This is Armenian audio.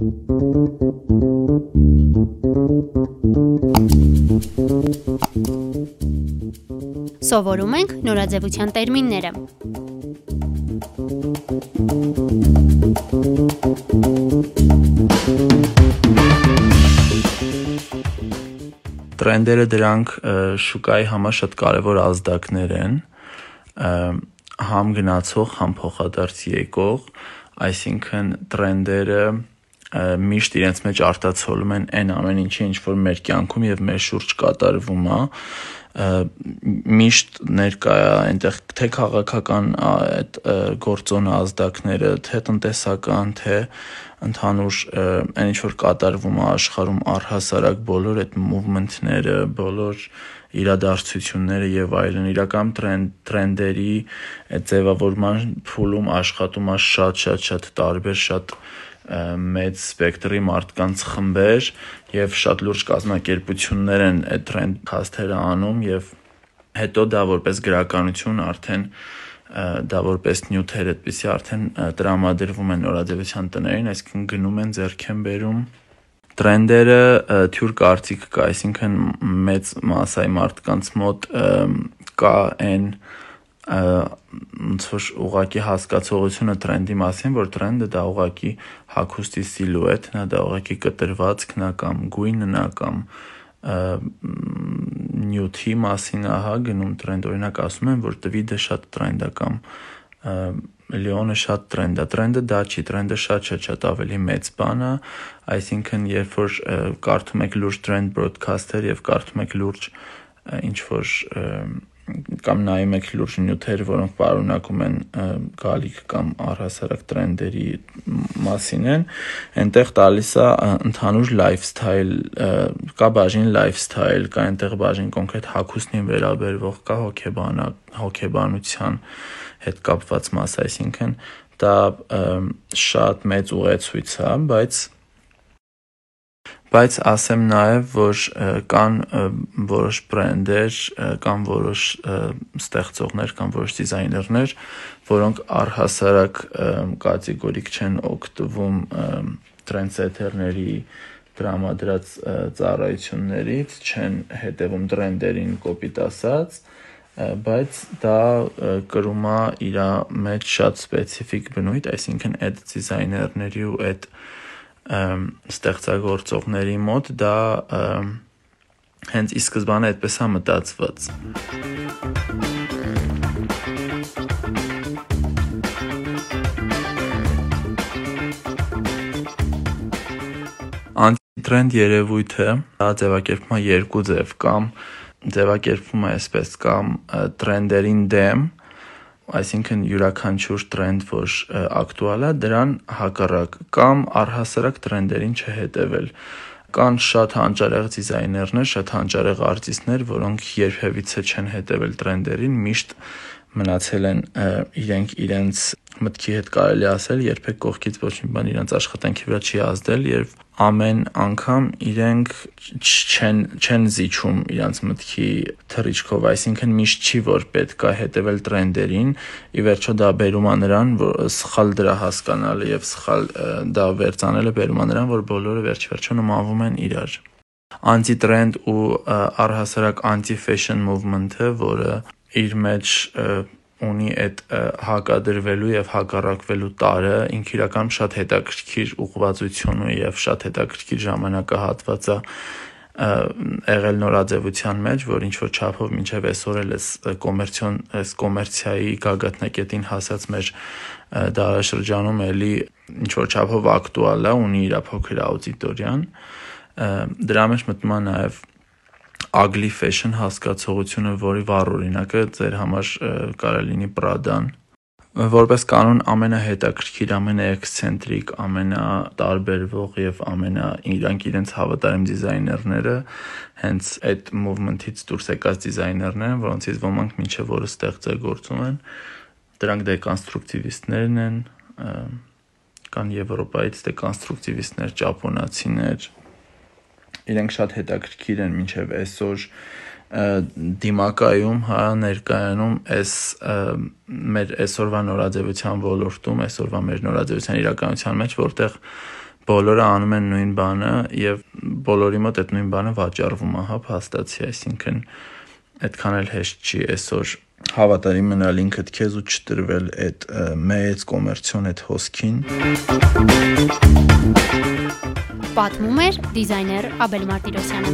Սովորում ենք նորաձևության տերմինները։ Տրենդերը դրանք շուկայի համար շատ կարևոր ազդակներ են, համ գնացող, համ փոխադարձ եկող, այսինքն տրենդերը միշտ իրենց մեջ արտացոլում են այն ամեն ինչը, ինչ որ մեր կյանքում եւ մեր շուրջ կատարվում է, միշտ ներկա է այնտեղ թե քաղաքական այդ գործոնը ազդակները, թե տնտեսական, թե ընդհանուր այն ինչ որ կատարվում է աշխարհում առհասարակ բոլոր այդ մուվմենթները, բոլոր իրադարձությունները եւ այլն իրական տրենդ տրենդերի ձևավորման փուլում աշխատում է շատ շատ շատ տարբեր շատ մեծ սպեկտրի մարդկանց խմբեր եւ շատ լուրջ կազմակերպություններ են այդ տրենդ քասթերը անում եւ հետո դա որպես գրականություն արդեն դա որպես նյութեր այդպեսի արդեն տրամադրվում են նորաձևության տներին, այսինքն գնում են ձեռքեն բերում տրենդերը թյուր կարծիք կա, այսինքն մեծ massայի մարդկանց մոտ կա այն ոնց որ ուղակի հասկացողությունը տրենդի մասին, որ տրենդը դա ուղակի հագուստի սիլուետն է, դա ուղակի կտրվածքն է կամ գույնն է կամ նյութի մասին է հա գնում տրենդ օրինակ ասում են որ տվիդը շատ տրենդ է կամ լեոնը շատ տրենդ է տրենդը դա չի տրենդը շատ շատ շատ ավելի մեծ բան է այսինքն երբ որ կարդում եք լուրջ տրենդ բրոդքասթեր եւ կարդում եք լուրջ ինչ որ կամ նայում եք լուրջ նյութեր, որոնք պարունակում են գալիք կամ առհասարակ տրենդերի մասին են, այնտեղ տալիս է ընդհանուր lifestyle, կա բաժին lifestyle, կա այնտեղ բաժին կոնկրետ հագուստին վերաբերվող, կա հոգեբանա, հոգեբանության հետ կապված մաս, այսինքն դա շատ մեծ ուղեցույց է, բայց բայց ասեմ նաև որ կան որոշ բրենդեր կամ որոշ ստեղծողներ կամ որոշ դիզայներներ որոնք առհասարակ կատեգորիկ չեն օգտվում տրենդսեթերների դրամադրած ծառայություններից չեն հետևում տրենդերին կոպիտ ասած բայց դա կրում է իր մեջ շատ սպეციფიկ բնույթ, այսինքն այդ դիզայներների ու այդ այդ ստեղծագործողների մոտ դա հենց ի սկզբանե այդպես է մտածված։ Անտիտրենդ երևույթը դա ձևակերպում է երկու ձև կամ ձևակերպվում է այսպես կամ տրենդերին դեմ այսինքն յուրաքանչյուր տրենդ, որ ակտուալ է, դրան հակառակ կամ առհասարակ տրենդերին չհետևել։ Կան շատ հանճարեղ դիզայներներ, շատ հանճարեղ արտիստներ, որոնք երբևիցե չեն հետևել տրենդերին, միշտ մնացել են իրենք իրենց մտքի հետ կարելի ասել, երբեք կողքից ոչ մի բան իրենց աշխատանքի վրա չի ազդել եւ ամեն անգամ իրենք չեն չեն զիջում իրենց մտքի թռիչքով, այսինքն միշտ չի որ պետքա հետևել տրենդերին, ի վերջո դա բերում է նրան, որ սխալ դրա հասկանալը եւ սխալ դա վերցանելը բերում է նրան, որ բոլորը վերջ-վերջո նմանվում են իրար անտիտրենդ ու առհասարակ anti-fashion movement-ը, որը իր մեջ ունի այդ հակադրվելու եւ հակառակվելու տարը ինքը իրական շատ հետաքրքիր ուղղվածություն ու եւ շատ հետաքրքիր ժամանակահատված է եղել նորաձևության մեջ, որ ինչ որ չափով մինչև այսօր էլ էս կոմերցիոն այս կոմերցիայի գագաթնակետին հասած մեր դարաշրջանում էլի ինչ որ չափով ակտուալ է, ունի իր փոքր աուդիտորիան։ Դրա մեջ մտնում է նաև ugly fashion հասկացողությունը, որի վառ օրինակը ձեր համար կարա լինի Prada-ն որպես կանոն ամենահետաքրքիր, ամենաէքսցենտրիկ, ամենատարբերվող եւ ամենա իրանք իրենց հավատարիմ դիզայներները հենց այդ movement-ից դուրս եկած դիզայներներն են, որոնցից ոմանք մինչև որը ստեղծագործում են։ Դրանք դեկոնստրուկտիվիստներն են, կան Եվրոպայից դեկոնստրուկտիվիստներ, ճապոնացիներ, իրենք շատ հետաքրքիր են մինչև այսօր դիմակայում, հա, ներկայանում այս մեր այսօրվա նորաձևության ոլորտում, այսօրվա մեր նորաձևության իրականության մեջ, որտեղ բոլորը անում են նույն բանը եւ բոլորի մոտ այդ նույն բանը վաճառվում է, հա, փաստացի, այսինքն այդքան էլ հեշտ չի այսօր հավատարիմ մնալ ինքդ քեզ ու չտրվել այդ մեծ կոմերցիոն այդ հոսքին։ Պատմում էր դիզայներ Աբել Մարտիրոսյանը։